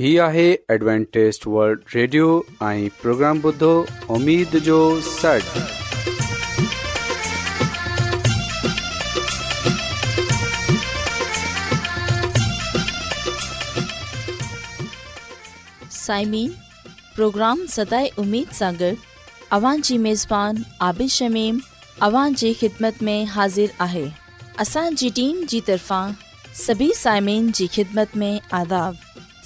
هي آهي Adventist World Radio ۽ programme بدھو اميد جو سڙ سائمين پروگرام سداي اميد ساغر اوان جي ميزبان عابد شميم اوان جي خدمت ۾ حاضر آهي اسان جي ٽيم جي طرفان سڀي سائمين جي خدمت ۾ آداب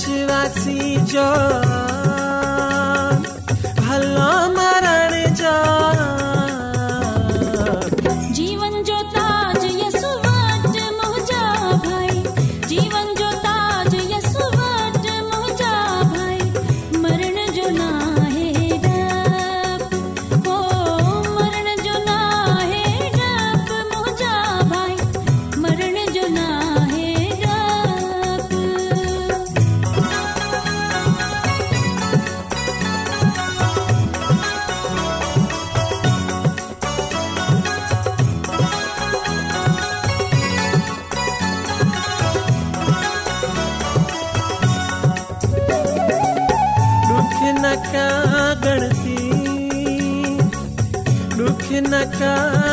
श्वासी च नचाए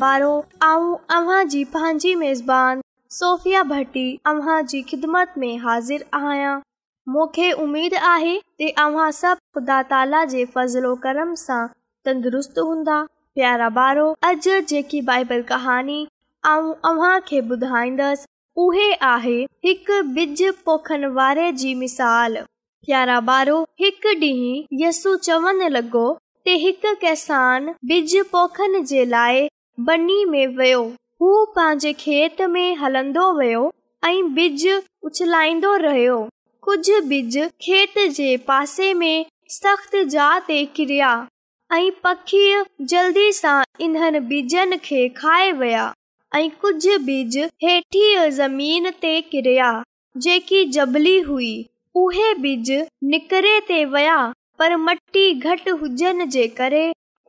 بارو ااو اوا جي پهاجي ميزبان صوفيا بھٽي اوا جي خدمت ۾ حاضر آيا موکي اميد آهي ته اوا س خدا تالا جي فضل و کرم سان تندرست هوندو پيارا بارو اج جيڪي بائبل کہانی ااو اوا کي بدھائندس اوهي آهي هڪ بج پوخن واري جي مثال پيارا بارو هڪ ڊهي يسو چون لڳو ته هڪ ڪيسان بج پوخن جي वियो हू पंहिंजे खेत में हलंदो वियो ऐं बिज उछलाईंदो रहियो कुझु बिज खेत ते किरिया ऐं जल्दी सां इन्हनि बिजनि खे खाए विया ऐं कुझु बिज हेठीअ ज़मीन ते किरिया जेकी जबली हुई उहे बिज निकिरे ते विया पर मटी घटि हुजनि जे करे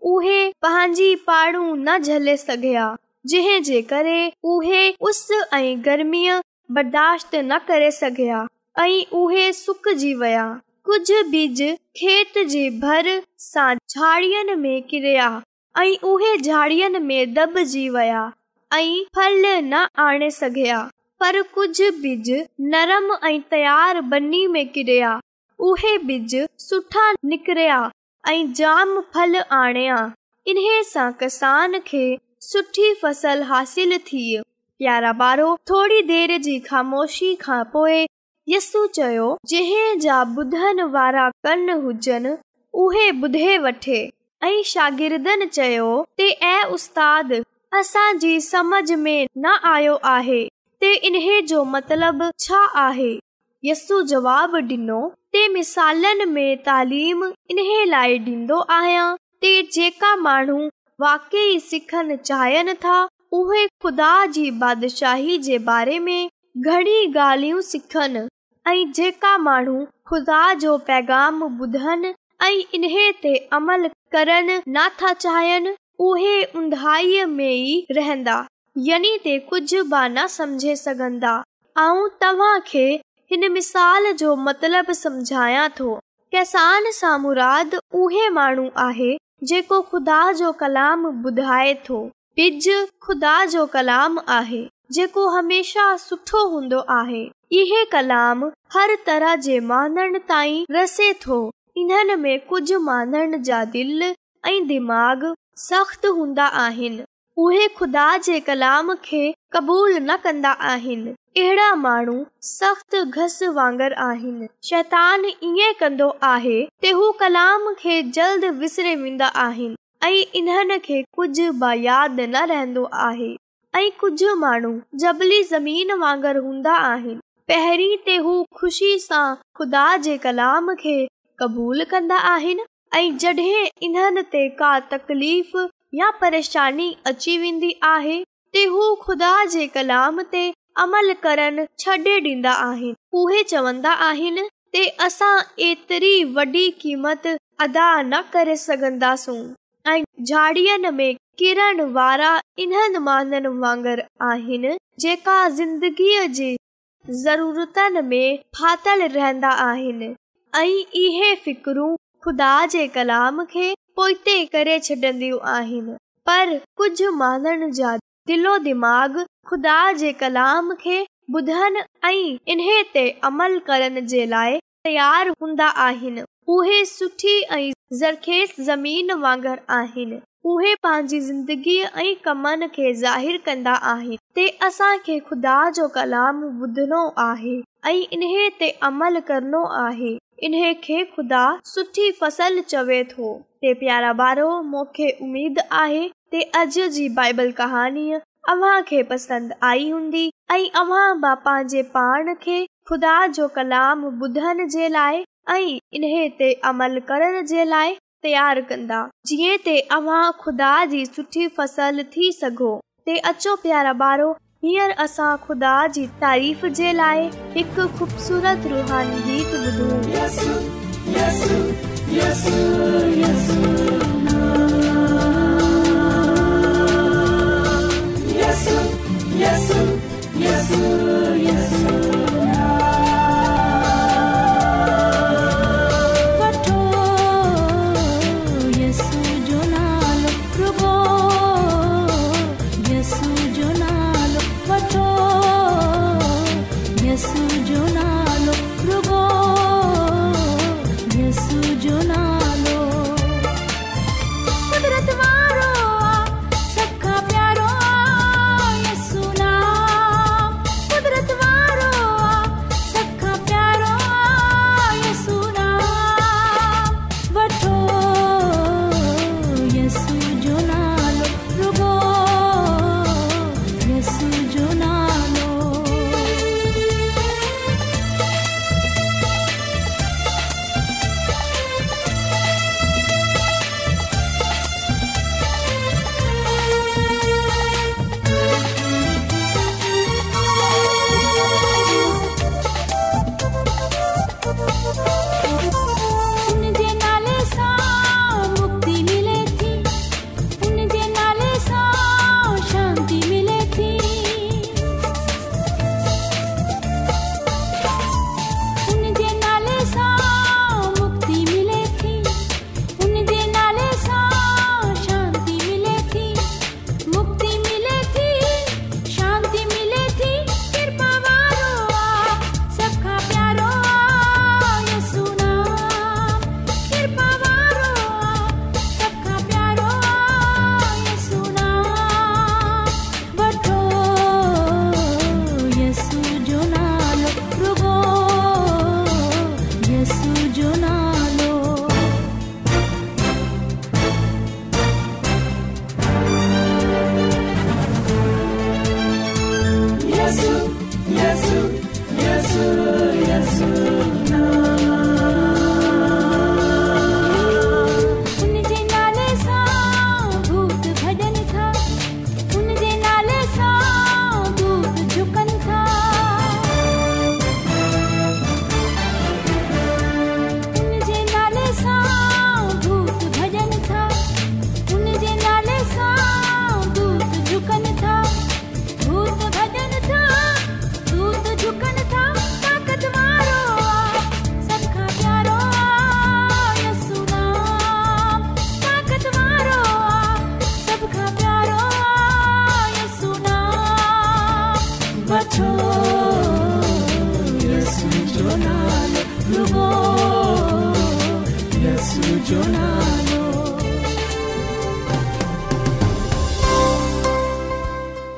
उहेड़ न झले सघिया जंहिं जे करे उहे उस ऐं गर्मीअ बर्दाश्त न करे सघिया ऐं उहे सुकजी विया कुझ बिज खेत जी भर सां झाड़ियुनि में किरिया ऐं उहे झाड़ियुनि में दॿजी वया ऐं फल न आणे सघिया पर कुझु बिज नरम ऐं तयार बनी में किरिया उहे बिज सुठा निकिरिया ऐं जाम फल आणियां इन्हे सां किसान खे सुठी फ़सल हासिल थी प्यारा ॿारो थोरी देर जी ख़ामोशी खां पोइ यसू चयो जंहिं जा ॿुधनि वारा कन हुजनि उहे ॿुधे वठे ऐं शागिर्दनि चयो ते ऐं उस्ताद असांजी समझ में न आयो आहे त इन्हे जो मतलबु छा आहे यस जवाब ॾिनो ते मिसाल ॾींदो आया ते जेका माण्हू वाकेई सिखण चाहिनि था उहे ख़ुदा जी बारे में घणी गालूं जेका माण्हू ख़ुदा जो पैगाम ॿुधन ऐं इन ते अमल करण नथा चाहिनि उहे उंधाई में ई रहंदा यनी ते कुझ बि न समझे सघंदा ऐं तव्हां खे हिन मिसाल जो मतलबु सम्झायां थो कहसान सामुराद उहे माण्हू आहे जेको ख़ुदा जो कलाम ॿुधाए थो ॿिज खुदा जो कलाम आहे जेको हमेशा सुठो हूंदो आहे इहे कलाम हर तरह जे माननि ताईं रसे थो इन्हनि में कुझु माननि जा दिलि ऐं दिमाग़ सख़्त हूंदा आहिनि उहे ख़ुदा जे कलाम खे क़बूल न कंदा आहिनि अहिड़ा माण्हू सख़्तु घस वांगुरु आहिनि शैतान ईअं कंदो आहे त हू कलाम खे जल्द विसरे वेंदा आहिनि ऐं इन्हनि खे कुझु बायादि न रहंदो आहे ऐं कुझु माण्हू जबली ज़मीन वांगुरु हूंदा आहिनि पहिरीं ते हू ख़ुशी सां ख़ुदा जे कलाम खे क़बूल कंदा आहिनि ऐं जॾहिं इन्हनि ते का तकलीफ़ परेशानी अची वेंदी आहे त हू ख़ुदा जे कलाम ते अमल करण छॾे ॾींदा आहिनि उहे चवंदा आहिनि झाड़ीअ में किरण वारा इन्हनि माननि वांगुर आहिनि जेका ज़िंदगीअ जी ज़रूरतनि में फाथल रहंदा आहिनि ऐं इहे फिक्रु ख़ुदा जे कलाम खे पो ते करे छॾंदियूं आहिनि पर कुझु माण्हुनि जा दिलो दिमाग़ खुदा जे कलाम खे ॿुधण ऐं इन ते अमल करण जे लाइ तयारु हूंदा आहिनि उहे सुठी ऐं ज़रखेज़ ज़मीन वांगुर आहिनि उहे पंहिंजी ज़िंदगीअ ऐं कमनि खे ज़ाहिरु कन्दा आहिनि ते असां खे खुदा जो कलाम ॿुधनो आहे ऐं इन ते अमल करणो आहे पंहिंजे पाण खे अमल करण जे लाइ तयार कंदा जीअं ख़ुदा जी सुठी प्यारा हींअर असां ख़ुदा जी तारीफ़ जे लाइ हिकु ख़ूबसूरत रूहानी गीत ॿुधूं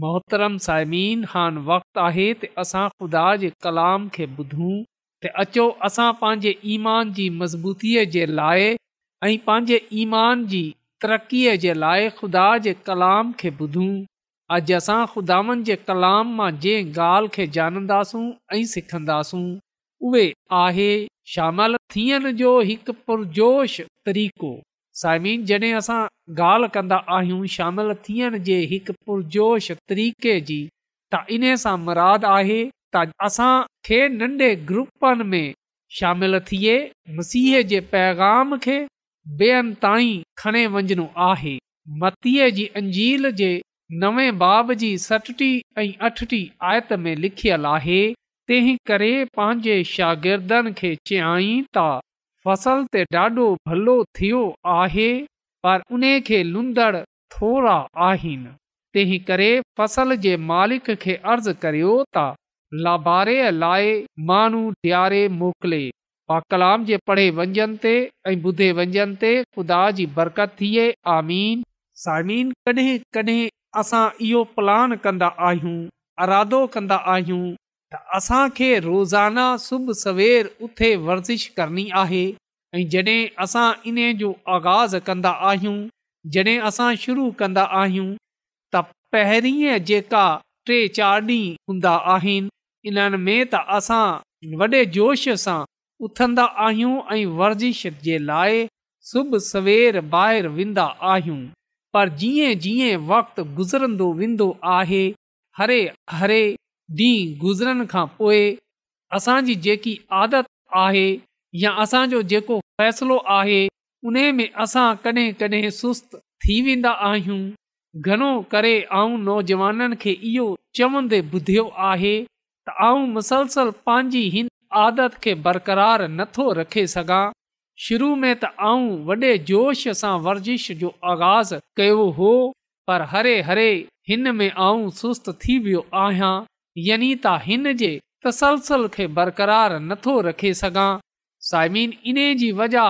मोहतरम साइमीन हान वक़्तु आहे त असां ख़ुदा जे कलाम खे ॿुधूं ते अचो असां पंहिंजे ईमान जी मज़बूतीअ जे लाइ ऐं पंहिंजे ईमान जी तरक़ीअ जे लाइ ख़ुदा जे कलाम खे ॿुधूं अॼु असां ख़ुदावनि जे कलाम मां जंहिं ॻाल्हि खे ॼाणंदासूं ऐं सिखंदासूं उहे आहे थियण जो हिकु पुरजोश तरीक़ो साइमिन जॾहिं असां ॻाल्हि कंदा आहियूं शामिलु थियण जे हिकु पुरजोश तरीक़े जी त इन्हे सां मुराद आहे त असां खे नन्ढे ग्रुपनि में शामिलु थिए मसीह जे पैगाम खे ॿियनि ताईं खणे वञणो आहे मतीअ जी अंजील जे नवे बाब जी सटटी ऐं अठटी आयत में लिखियलु आहे तंहिं करे पंहिंजे शागिर्दनि खे ता फसल ते ॾाढो भलो थियो आहे पर उन खे अर्ज़ करियो त लाबारे लाइ माण्हू ॾियारे मोकिले पा कलाम जे पढ़े वञनि ते ॿुधे वंजनि ते ख़ुदा जी बरकत थिए आमीन सामिन असां इहो प्लान कंदा आहियूं अरादो कंदा आहियूं त असां रोज़ाना सुबुह सवेर उथे वर्ज़िश करणी आहे ऐं जॾहिं असां इन जो आगाज़ कंदा आहियूं जॾहिं असां शुरू कंदा आहियूं त पहिरीं जेका टे चारि ॾींहं हूंदा आहिनि इन्हनि में त असां वॾे जोश सां उथंदा आहियूं ऐं वर्ज़िश जे लाइ सुबुह सवेर ॿाहिरि वेंदा आहियूं पर जीअं जीअं वक़्तु गुज़रंदो वेंदो आहे हरे हरे ॾींहुं गुज़रण खां पोइ असांजी जेकी आदत आहे या असांजो जेको फ़ैसिलो आहे उन में असां कॾहिं कॾहिं सुस्त थी वेंदा आहियूं घणो करे ऐं नौजवाननि खे इहो चवंदे ॿुधियो आहे त आऊं मुसलसल पंहिंजी हिन आदत खे बरक़रारु नथो रखे सघां शुरू में त आऊं वॾे जोश सां वर्ज़िश जो आगाज़ कयो हो पर हरे हरे हिन में मां सुस्तु थी वियो आहियां या त हिन खे बरक़रार नथो रखे सघां साइमिन इन जी वजह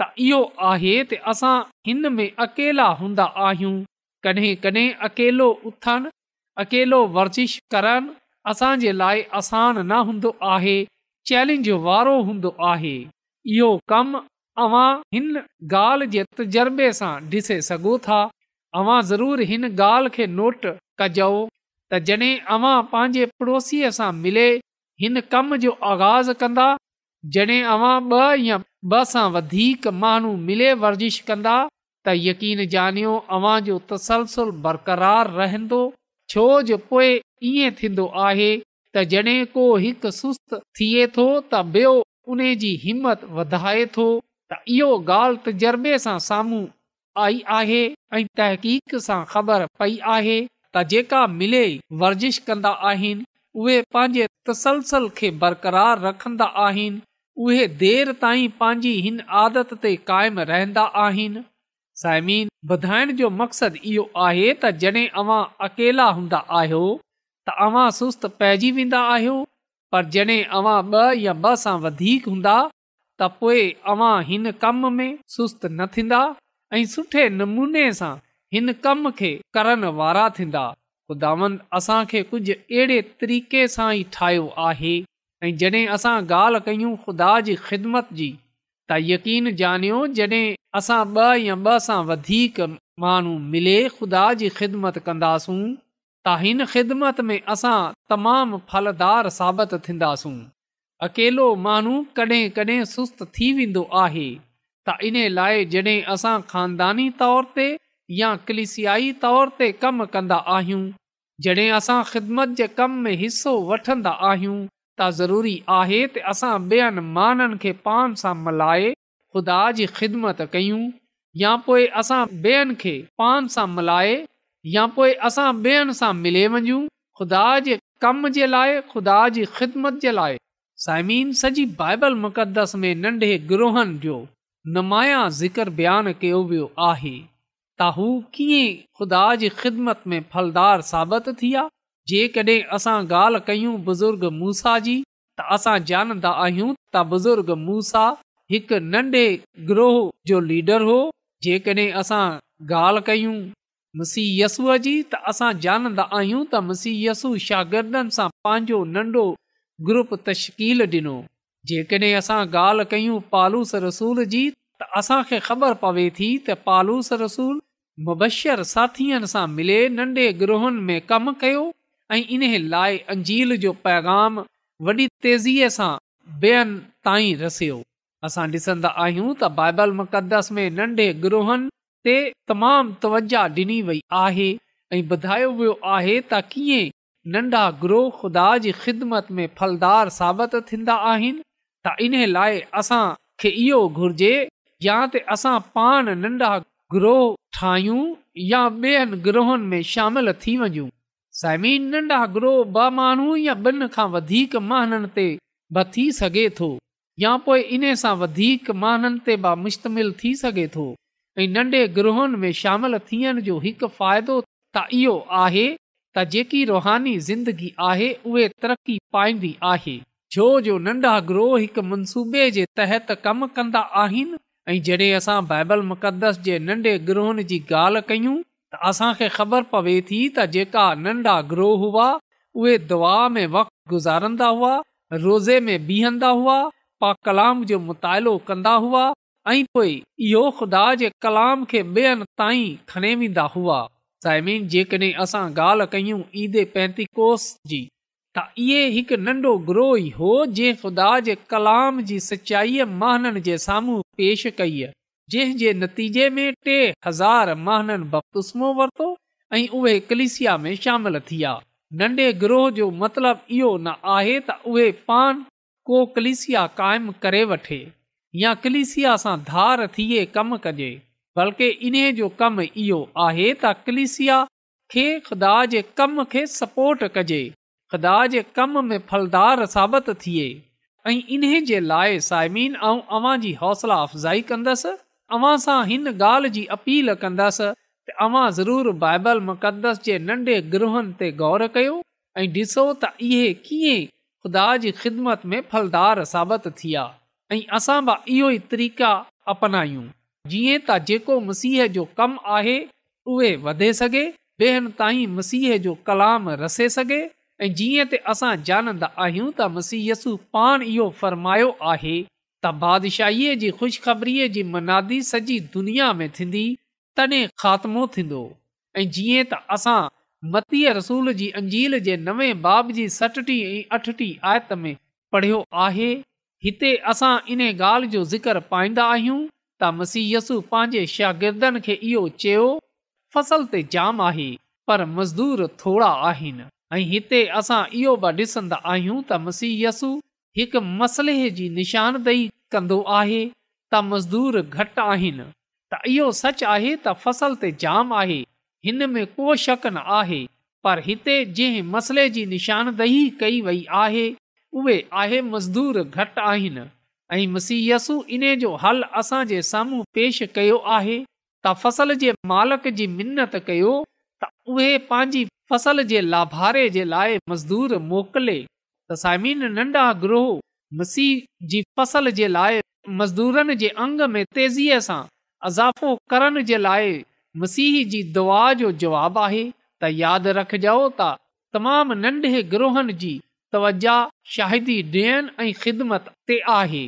त इहो आहे त असां हिन में अकेला हूंदा आहियूं कॾहिं कॾहिं उथनि वर्ज़िश करनि असांजे लाइ आसान न हूंदो आहे चैलेंज वारो हूंदो आहे इहो कम हिन ॻाल्हि जे तजर्बे सां ॾिसे सघो था तव्हां ज़रूरु हिन ॻाल्हि खे नोट कजो त जॾहिं अवां पंहिंजे पड़ोसीअ सां मिले हिन कम जो आगाज़ कंदा जॾहिं अवां ॿ या ॿ सां वधीक माण्हू मिले वर्ज़िश कंदा त यकीन जानियो अव्हां जो तसलसुल बरक़रार रहंदो छो जो पोइ ईअं थींदो आहे त जॾहिं को हिकु सुस्त थिए थो त ॿियो उन जी हिमत वधाए थो त इहो ॻाल्हि सां साम्हूं आई आहे ऐं तहक़ीक़ सां ख़बर पई आहे त जेका मिले वर्ज़िश कंदा आहिनि उहे पंहिंजे तसलसल खे बरक़रार रखंदा आहिनि उहे देरि ताईं पंहिंजी हिन आदत ते क़ाइमु रहंदा आहिनि साइमीन ॿुधाइण जो मक़सदु इहो आहे त जॾहिं अकेला हूंदा आहियो तव्हां सुस्तु पइजी वेंदा आहियो पर जॾहिं अवां ॿ या ॿ सां वधीक हूंदा त अवां हिन कम में सुस्त न थींदा ऐं सुठे नमूने सां हिन कम खे करण वारा थींदा ख़ुदावन असांखे कुझु अहिड़े तरीक़े सां ई ठाहियो आहे ऐं जॾहिं असां ॻाल्हि कयूं ख़ुदा जी ख़िदमत जी त यकीन ॼाणियो जॾहिं असां ॿ या ॿ सां वधीक माण्हू मिले ख़ुदा जी ख़िदमत कंदासूं त हिन ख़िदमत में असां तमामु फलदार साबित थींदासूं अकेलो माण्हू कॾहिं कॾहिं सुस्त थी वेंदो आहे त इन लाइ जॾहिं असां ख़ानदानी तौर ते या कलिसियाई तौर ते कमु कंदा आहियूं जॾहिं असां ख़िदमत जे कम में हिसो वठंदा आहियूं त ज़रूरी आहे त असां ॿियनि माननि खे पान सां मल्हाए ख़ुदा जी ख़िदमत कयूं या पोइ असां ॿियनि खे पान सां मल्हाए या पोइ असां ॿियनि सां मिले वञूं ख़ुदा जे कम जे लाइ ख़ुदा जी ख़िदमत जे लाइ साइमीन सॼी बाइबल मुक़दस में नंढे ग्रोहनि जो नुमाया ज़िक्र बयानु कयो वियो आहे त हू कीअं ख़ुदा जी ख़िदमत में फलदार साबित थी आहे जेकॾहिं असां ॻाल्हि कयूं बुज़ुर्ग मूसा जी त असां जानंदा आहियूं त बुज़ुर्ग मूसा हिकु नंढे ग्रोह जो लीडर हो जेकॾहिं असां ॻाल्हि कयूं मुसीहसूअ जी त असां जानंदा आहियूं त मुसीहय यसू शागिर्दनि सां पंहिंजो नंढो ग्रुप तश्कील ॾिनो जेकॾहिं असां ॻाल्हि कयूं पालूस रसूल जी त असां खे ख़बर पवे थी त पालूस रसूल मुबशर साथीअ सां मिले नंढे ग्रोहनि में कमु कयो ऐं इन लाइ अंजील जो पैगाम वॾी तेज़ीअ सां ॿियनि ताईं रसियो असां ॾिसंदा आहियूं त बाइबल मुक़दस में नंढे ग्रोहनि ते तमामु तवजा ॾिनी वई आहे ऐं ॿुधायो वियो आहे त कीअं नंढा ग्रोह ख़ुदा जी ख़िदमत में फलदार साबित थींदा आहिनि त इन लाइ असांखे इहो घुर्जे या ते असां पाण नंढा ग्रोह ठाहियूं या ॿियनि ग्रोहनि में शामिल थी वञूं साइम नंढा ग्रोह ॿ माण्हू या ॿिनि खां वधीक महाननि ते बि थी सघे थो या पोइ इन सां वधीक महाननि ते बि मुश्तमिल थी सघे थो ऐं नंढे ग्रोहनि में शामिल थियण जो हिकु फ़ाइदो त इहो आहे त जेकी रुहानी ज़िंदगी आहे उहे तरक़ी पाईंदी आहे छो जो नंढा ग्रोह हिकु मनसूबे जे तहत कमु कंदा आहिनि ऐं जॾहिं असां बाइबल मुक़दस जे नन्ढे ग्रोहनि जी ॻाल्हि कयूं त असांखे ख़बर पवे थी त जेका नन्ढा ग्रोह हुआ उहे दुआ में गुज़ारंदा हुआ रोज़े में बीहंदा हुआ पा कलाम जो मुतालो कंदा हुआ ऐं जेकॾहिं असां ॻाल्हि कयूं पैंतीकोस जी त इहे हिकु नंढो ग्रोह ई हो जंहिं ख़ुदा जे कलाम जी सचाईअ महाननि जे साम्हूं पेश कई जंहिं जे नतीजे में टे हज़ार महाननि बपतुस्मो वरितो ऐं उहे कलिसिया में शामिल थी विया ग्रोह जो मतिलबु इहो न आहे त उहे पान को कलिसिया काइम करे वठे या कलिसिया सां धार थिए कमु कजे बल्कि इन्हे जो कमु इहो आहे त कलिसिया खे ख़ुदा जे कम खे सपोर्ट कजे ख़ुदा जे कम में फलदार साबित थिए ऐं इन जे लाइ साइमीन ऐं अवां जी हौसला अफ़ज़ाई कंदसि अवां सां हिन ॻाल्हि जी अपील कंदसि तव्हां ज़रूरु बाइबल मुक़दस जे नंढे ग्रूहनि ते ग़ौर कयो ऐं ॾिसो त इहे कीअं ख़ुदा जी ख़िदमत में फलदार साबित थी आहे ऐं असां बि इहो ई तरीक़ा अपनायूं जीअं त जेको मसीह जो कमु आहे उहे वधे सघे ॿियनि ताईं मसीह जो कलाम रसे सघे ऐं जीअं त असां ॼाणंदा आहियूं त मसीयसु पाण इहो फ़रमायो आहे त बादशाहीअ जी ख़ुशबरीअ जी मनादी सॼी दुनिया में थींदी तॾहिं ख़ात्मो थींदो ऐं जीअं त असां मतीअ रसूल जी अंजील जे नवे बाब जी सटटी ऐं अठटी आयत में पढ़ियो आहे हिते असां इन ॻाल्हि जो ज़िक्र पाईंदा आहियूं त मसीयसु पंहिंजे शागिर्दनि खे इहो चयो फ़सुलु ते आहे पर मज़दूर थोरा आहिनि ऐं हिते असां इहो बि ॾिसंदा आहियूं त मसीयसु हिकु मसइले जी निशानदेही कंदो आहे त मज़दूर घटि आहिनि त इहो सच आहे त फसल त जाम आहे हिन में को शक न आहे पर हिते जंहिं मसले जी निशानदेही कई वई आहे उहे आहे मज़दूर घटि आहिनि ऐं मसीयसु इन जो हल असांजे साम्हूं पेश कयो आहे त फसल जे मालिक जी मिनत कयो त उहे पंहिंजी फसल जे लाभारे जे लाइ मज़दूर नंढा ग्रोह मसीह जी लाए मज़दूर तेज़ीअ सां इज़ाफ़ो करण जे लाइ मसीह जी दुआ जो जवाब आहे त यादि रखजो त तमामु नंढे ग्रोहनि जी तवजा शाहिदी डि॒यनि ऐं ख़िदमत ते आहे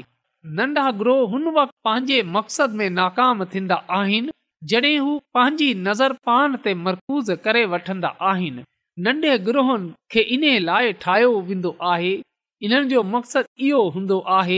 नंढा ग्रोह हुन वक़्त पंहिंजे मक़सद में नाकाम थींदा आहिनि जॾहिं हू पंहिंजी नज़र पान ते मरकूज़ करे वठंदा आहिनि नंढे ग्रोहनि खे इन लाइ ठाहियो वेंदो आहे इन्हनि जो मक़सदु इहो हूंदो आहे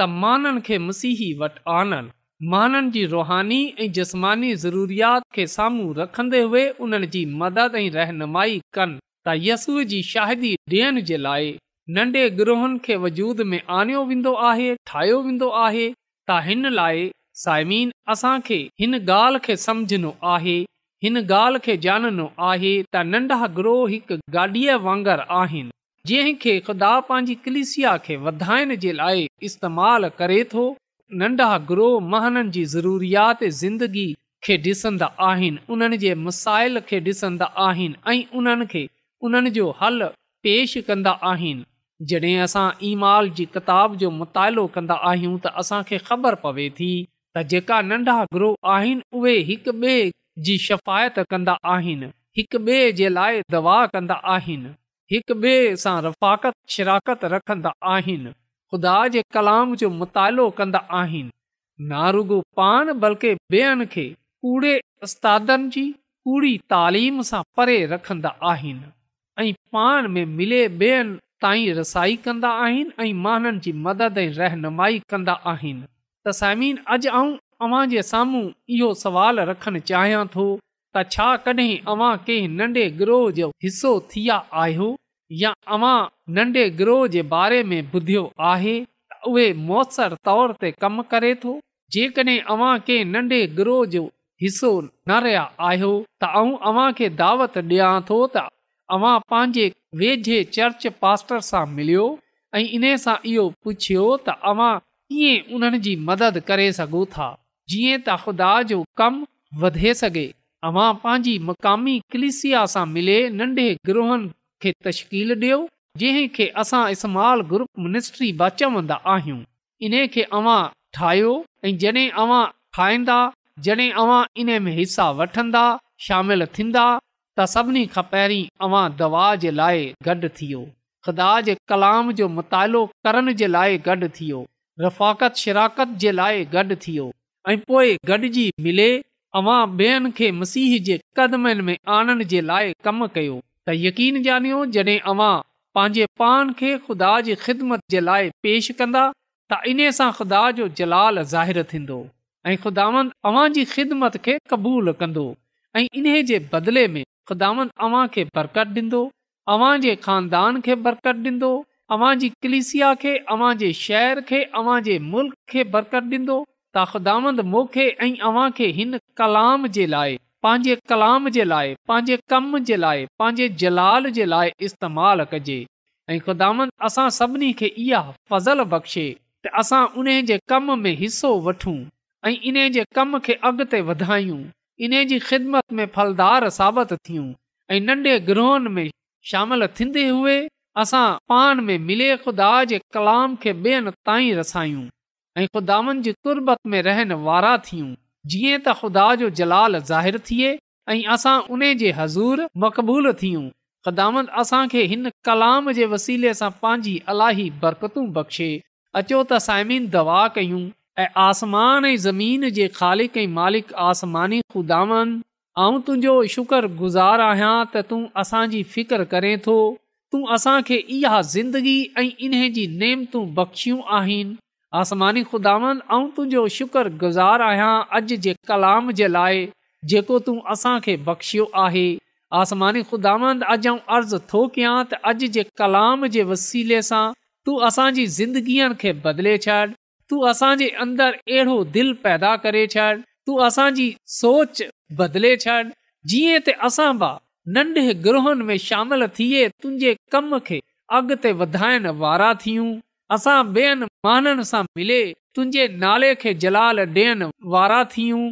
त मसीही वटि आननि माननि जी रुहानी ऐं जसमानी ज़रूरात साम्हूं रखंदे हुए उन्हनि जी मदद ऐं रहनुमाई कनि त यसूअ जी शादी ॾियण जे लाइ नंढे ग्रोहनि खे वजूद में आणियो वेंदो आहे ठाहियो वेंदो आहे त हिन लाइ साइमिन असांखे हिन ॻाल्हि खे समुझणो आहे हिन ॻाल्हि खे आहे त नंढा ग्रोह हिकु गाॾीअ वांगर आहिनि जंहिंखे ख़ुदा पंहिंजी कलिसिया खे वधाइण जे लाइ इस्तेमालु करे थो नंढा ग्रोह महननि जी ज़रूरियात ज़िंदगी खे ॾिसंदा आहिनि उन्हनि जे मसाइल खे ॾिसंदा आहिनि ऐं उन्हनि खे उन्हनि जो हल पेश कंदा आहिनि जॾहिं असां ईमेल जी किताब जो मुतालो कंदा आहियूं त असांखे ख़बर पवे थी त जेका नंढा ग्रोह आहिनि उहे हिक ॿिए जी शफ़ायत कंदा आहिनि हिक ॿिए जे लाइ दवा कंदा आहिनि हिक ॿिए सां रफ़ाक़त शिराकत रखंदा आहिनि ख़ुदा जे कलाम जो मुतालो कंदा आहिनि नारुगो पाण बल्कि ॿियनि खे कूड़े उस्तादनि जी कूड़ी तालीम सां परे रखंदा आहिनि ऐं पाण में मिले ॿियनि ताईं रसाई कंदा आहिनि ऐं माननि जी मदद ऐं रहनुमाई कंदा आहिनि सवाल रखन चाहियां थो हिसो थिया आयो या नंढे ग्रोह जे बारे में ॿुधियो आहे उहे तौर तोर ते कम करे थो हिसो न रहिया आहियो तव्हां खे दावत डि॒यां थोर सां मिलियो ऐं इन सां इहो पुछियो तव्हां उन्हनि जी मदद करे सघो था जीअं त ख़ुदा जो कमु वधे सघे अवां पंहिंजी मक़ामी कलिसिया सां मिले नंढे ग्रूहनि खे तश्कील ॾियो जंहिंखे असां स्माल ग्रुप मिनिस्ट्री बा चवंदा आहियूं इन खे अवां ठाहियो ऐं जॾहिं अवां ठाहींदा जॾहिं अवां इन में हिसा वठंदा शामिल थींदा त सभिनी खां पहिरीं अवां दवा जे लाइ गॾु थियो ख़ुदा जे कलाम जो मुतालो करण जे लाइ गॾु थियो रफ़ाक़त शिराकत जे लाइ गॾु थियो ऐं पोए गॾजी मिले अवां ॿियनि खे मसीह जे कदमनि में आणण जे लाइ कमु कयो त यकीन ॼाणियो जॾहिं अव्हां पंहिंजे पान खे खुदा जी ख़िदमत जे लाइ पेश कंदा त इन्हे सां ख़ुदा जो जलाल ज़ाहिरु थींदो ऐं ख़ुदा अवां जी ख़िदमत खे क़बूल कंदो ऐं इन्हे जे बदिले में ख़ुदा अवां खे बरकत ॾींदो अव्हां जे खानदान खे बरक़त ॾींदो अवां जी कलिसिया खे अवां जे शहर खे मुल्क़ खे बरक़त ॾींदो त ख़ुदामंद मोखे ऐं अव्हां खे हिन कलाम जे लाइ पंहिंजे कलाम जे लाइ पंहिंजे कम जे लाइ पंहिंजे जलाल जे लाइ इस्तेमालु कजे ऐं ख़ुदामंद असां सभिनी खे इहा फज़ल बख़्शे त असां उन जे कम में हिसो वठूं ऐं इन जे कम खे अॻिते वधायूं इन जी ख़िदमत में फलदार साबित थियूं ऐं नंढे ग्रहनि में शामिल थींदी हुए असां पाण में मिले ख़ुदा जे कलाम खे ॿियनि ताईं रसायूं ऐं ख़ुदानि जी तुरबत में रहनि वारा थियूं जीअं त ख़ुदा जो जलाल ज़ाहिर थिए ऐं असां उन जे हज़ूर मक़बूलु थियूं ख़ुदान असांखे हिन कलाम जे वसीले सां पंहिंजी अलाही बरकतूं बख़्शे अचो त साइमीन दवा कयूं ऐं आसमान ऐं ज़मीन जे ख़ालिक ऐं मालिक आसमानी ख़ुदावनि ऐं तुंहिंजो शुक्रगुज़ार आहियां त तूं असांजी फ़िकर करें थो तूं असांखे इहा ज़िंदगी ऐं इन जी नेम तूं बख़्शियूं आहिनि आसमानी खुदांद तुंहिंजो शुक्रगुज़ार आहियां अॼु जे कलाम जे लाइ जेको तूं असांखे बख़्शियो आहे आसमानी खुदांद अॼु ऐं अर्ज़ु थो कयां त अॼु जे कलाम जे वसीले सां तूं असांजी ज़िंदगीअ खे बदिले छॾ तूं असांजे अंदरि अहिड़ो दिलि पैदा करे छॾ तूं असांजी सोच बदिले छॾ जीअं त असां बा नंढे ग्रूहनि में शामिल थिए तुंहिंजे कम खे अॻिते वधाइण वारा थियूं असां ॿियनि माननि सां मिले तुंहिंजे नाले खे जलाल ॾियण वारा थियूं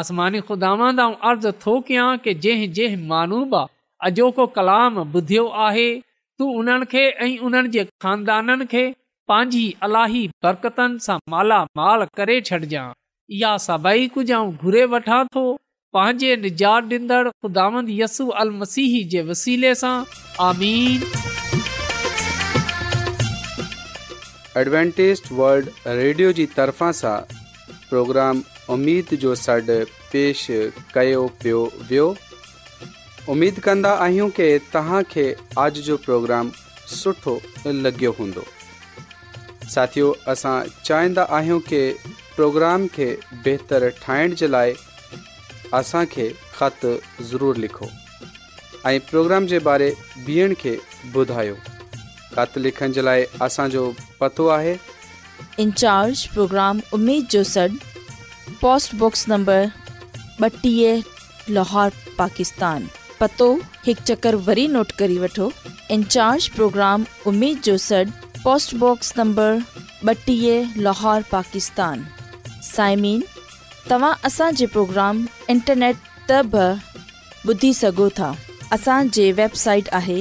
आसमानी ख़ुदा अर्ज़ु थो कयां की जंहिं जंहिं मानूबा अॼोको कलाम ॿुधियो आहे तूं उन्हनि खे ऐं उन्हनि जे खानदाननि खे पंहिंजी अलाही बरकतनि सां मालामाल करे छॾजांइ इहा सभई कुझु घुरे वठां थो पंहिंजे निजाते सां एडवेंटेस वल्ड रेडियो जी तरफ़ां सां प्रोग्राम उमीद जो सॾु पेश कयो पियो वियो उमेद कंदा आहियूं की तव्हांखे अॼ जो प्रोग्राम सुठो लॻियो हूंदो साथियो असां चाहींदा आहियूं की प्रोग्राम खे बहितरु ठाहिण जे लाइ असांखे पतो आहे इंचार्ज प्रोग्राम जो सॾ पोस्ट बॉक्स नंबर ॿटीह लाहौर पाकिस्तान पतो हिकु चकर वरी नोट करे वठो प्रोग्राम लाहोर पाकिस्तान साइमीन तव्हां असांजे प्रोग्राम इंटरनेट त बि ॿुधी सघो था असांजी वेबसाइट आहे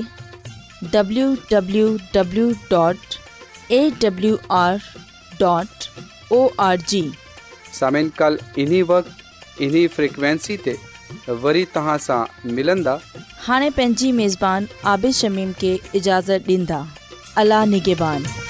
हाणे पंहिंजी عابد आबिशमीम खे اجازت ॾींदा अला निगिबान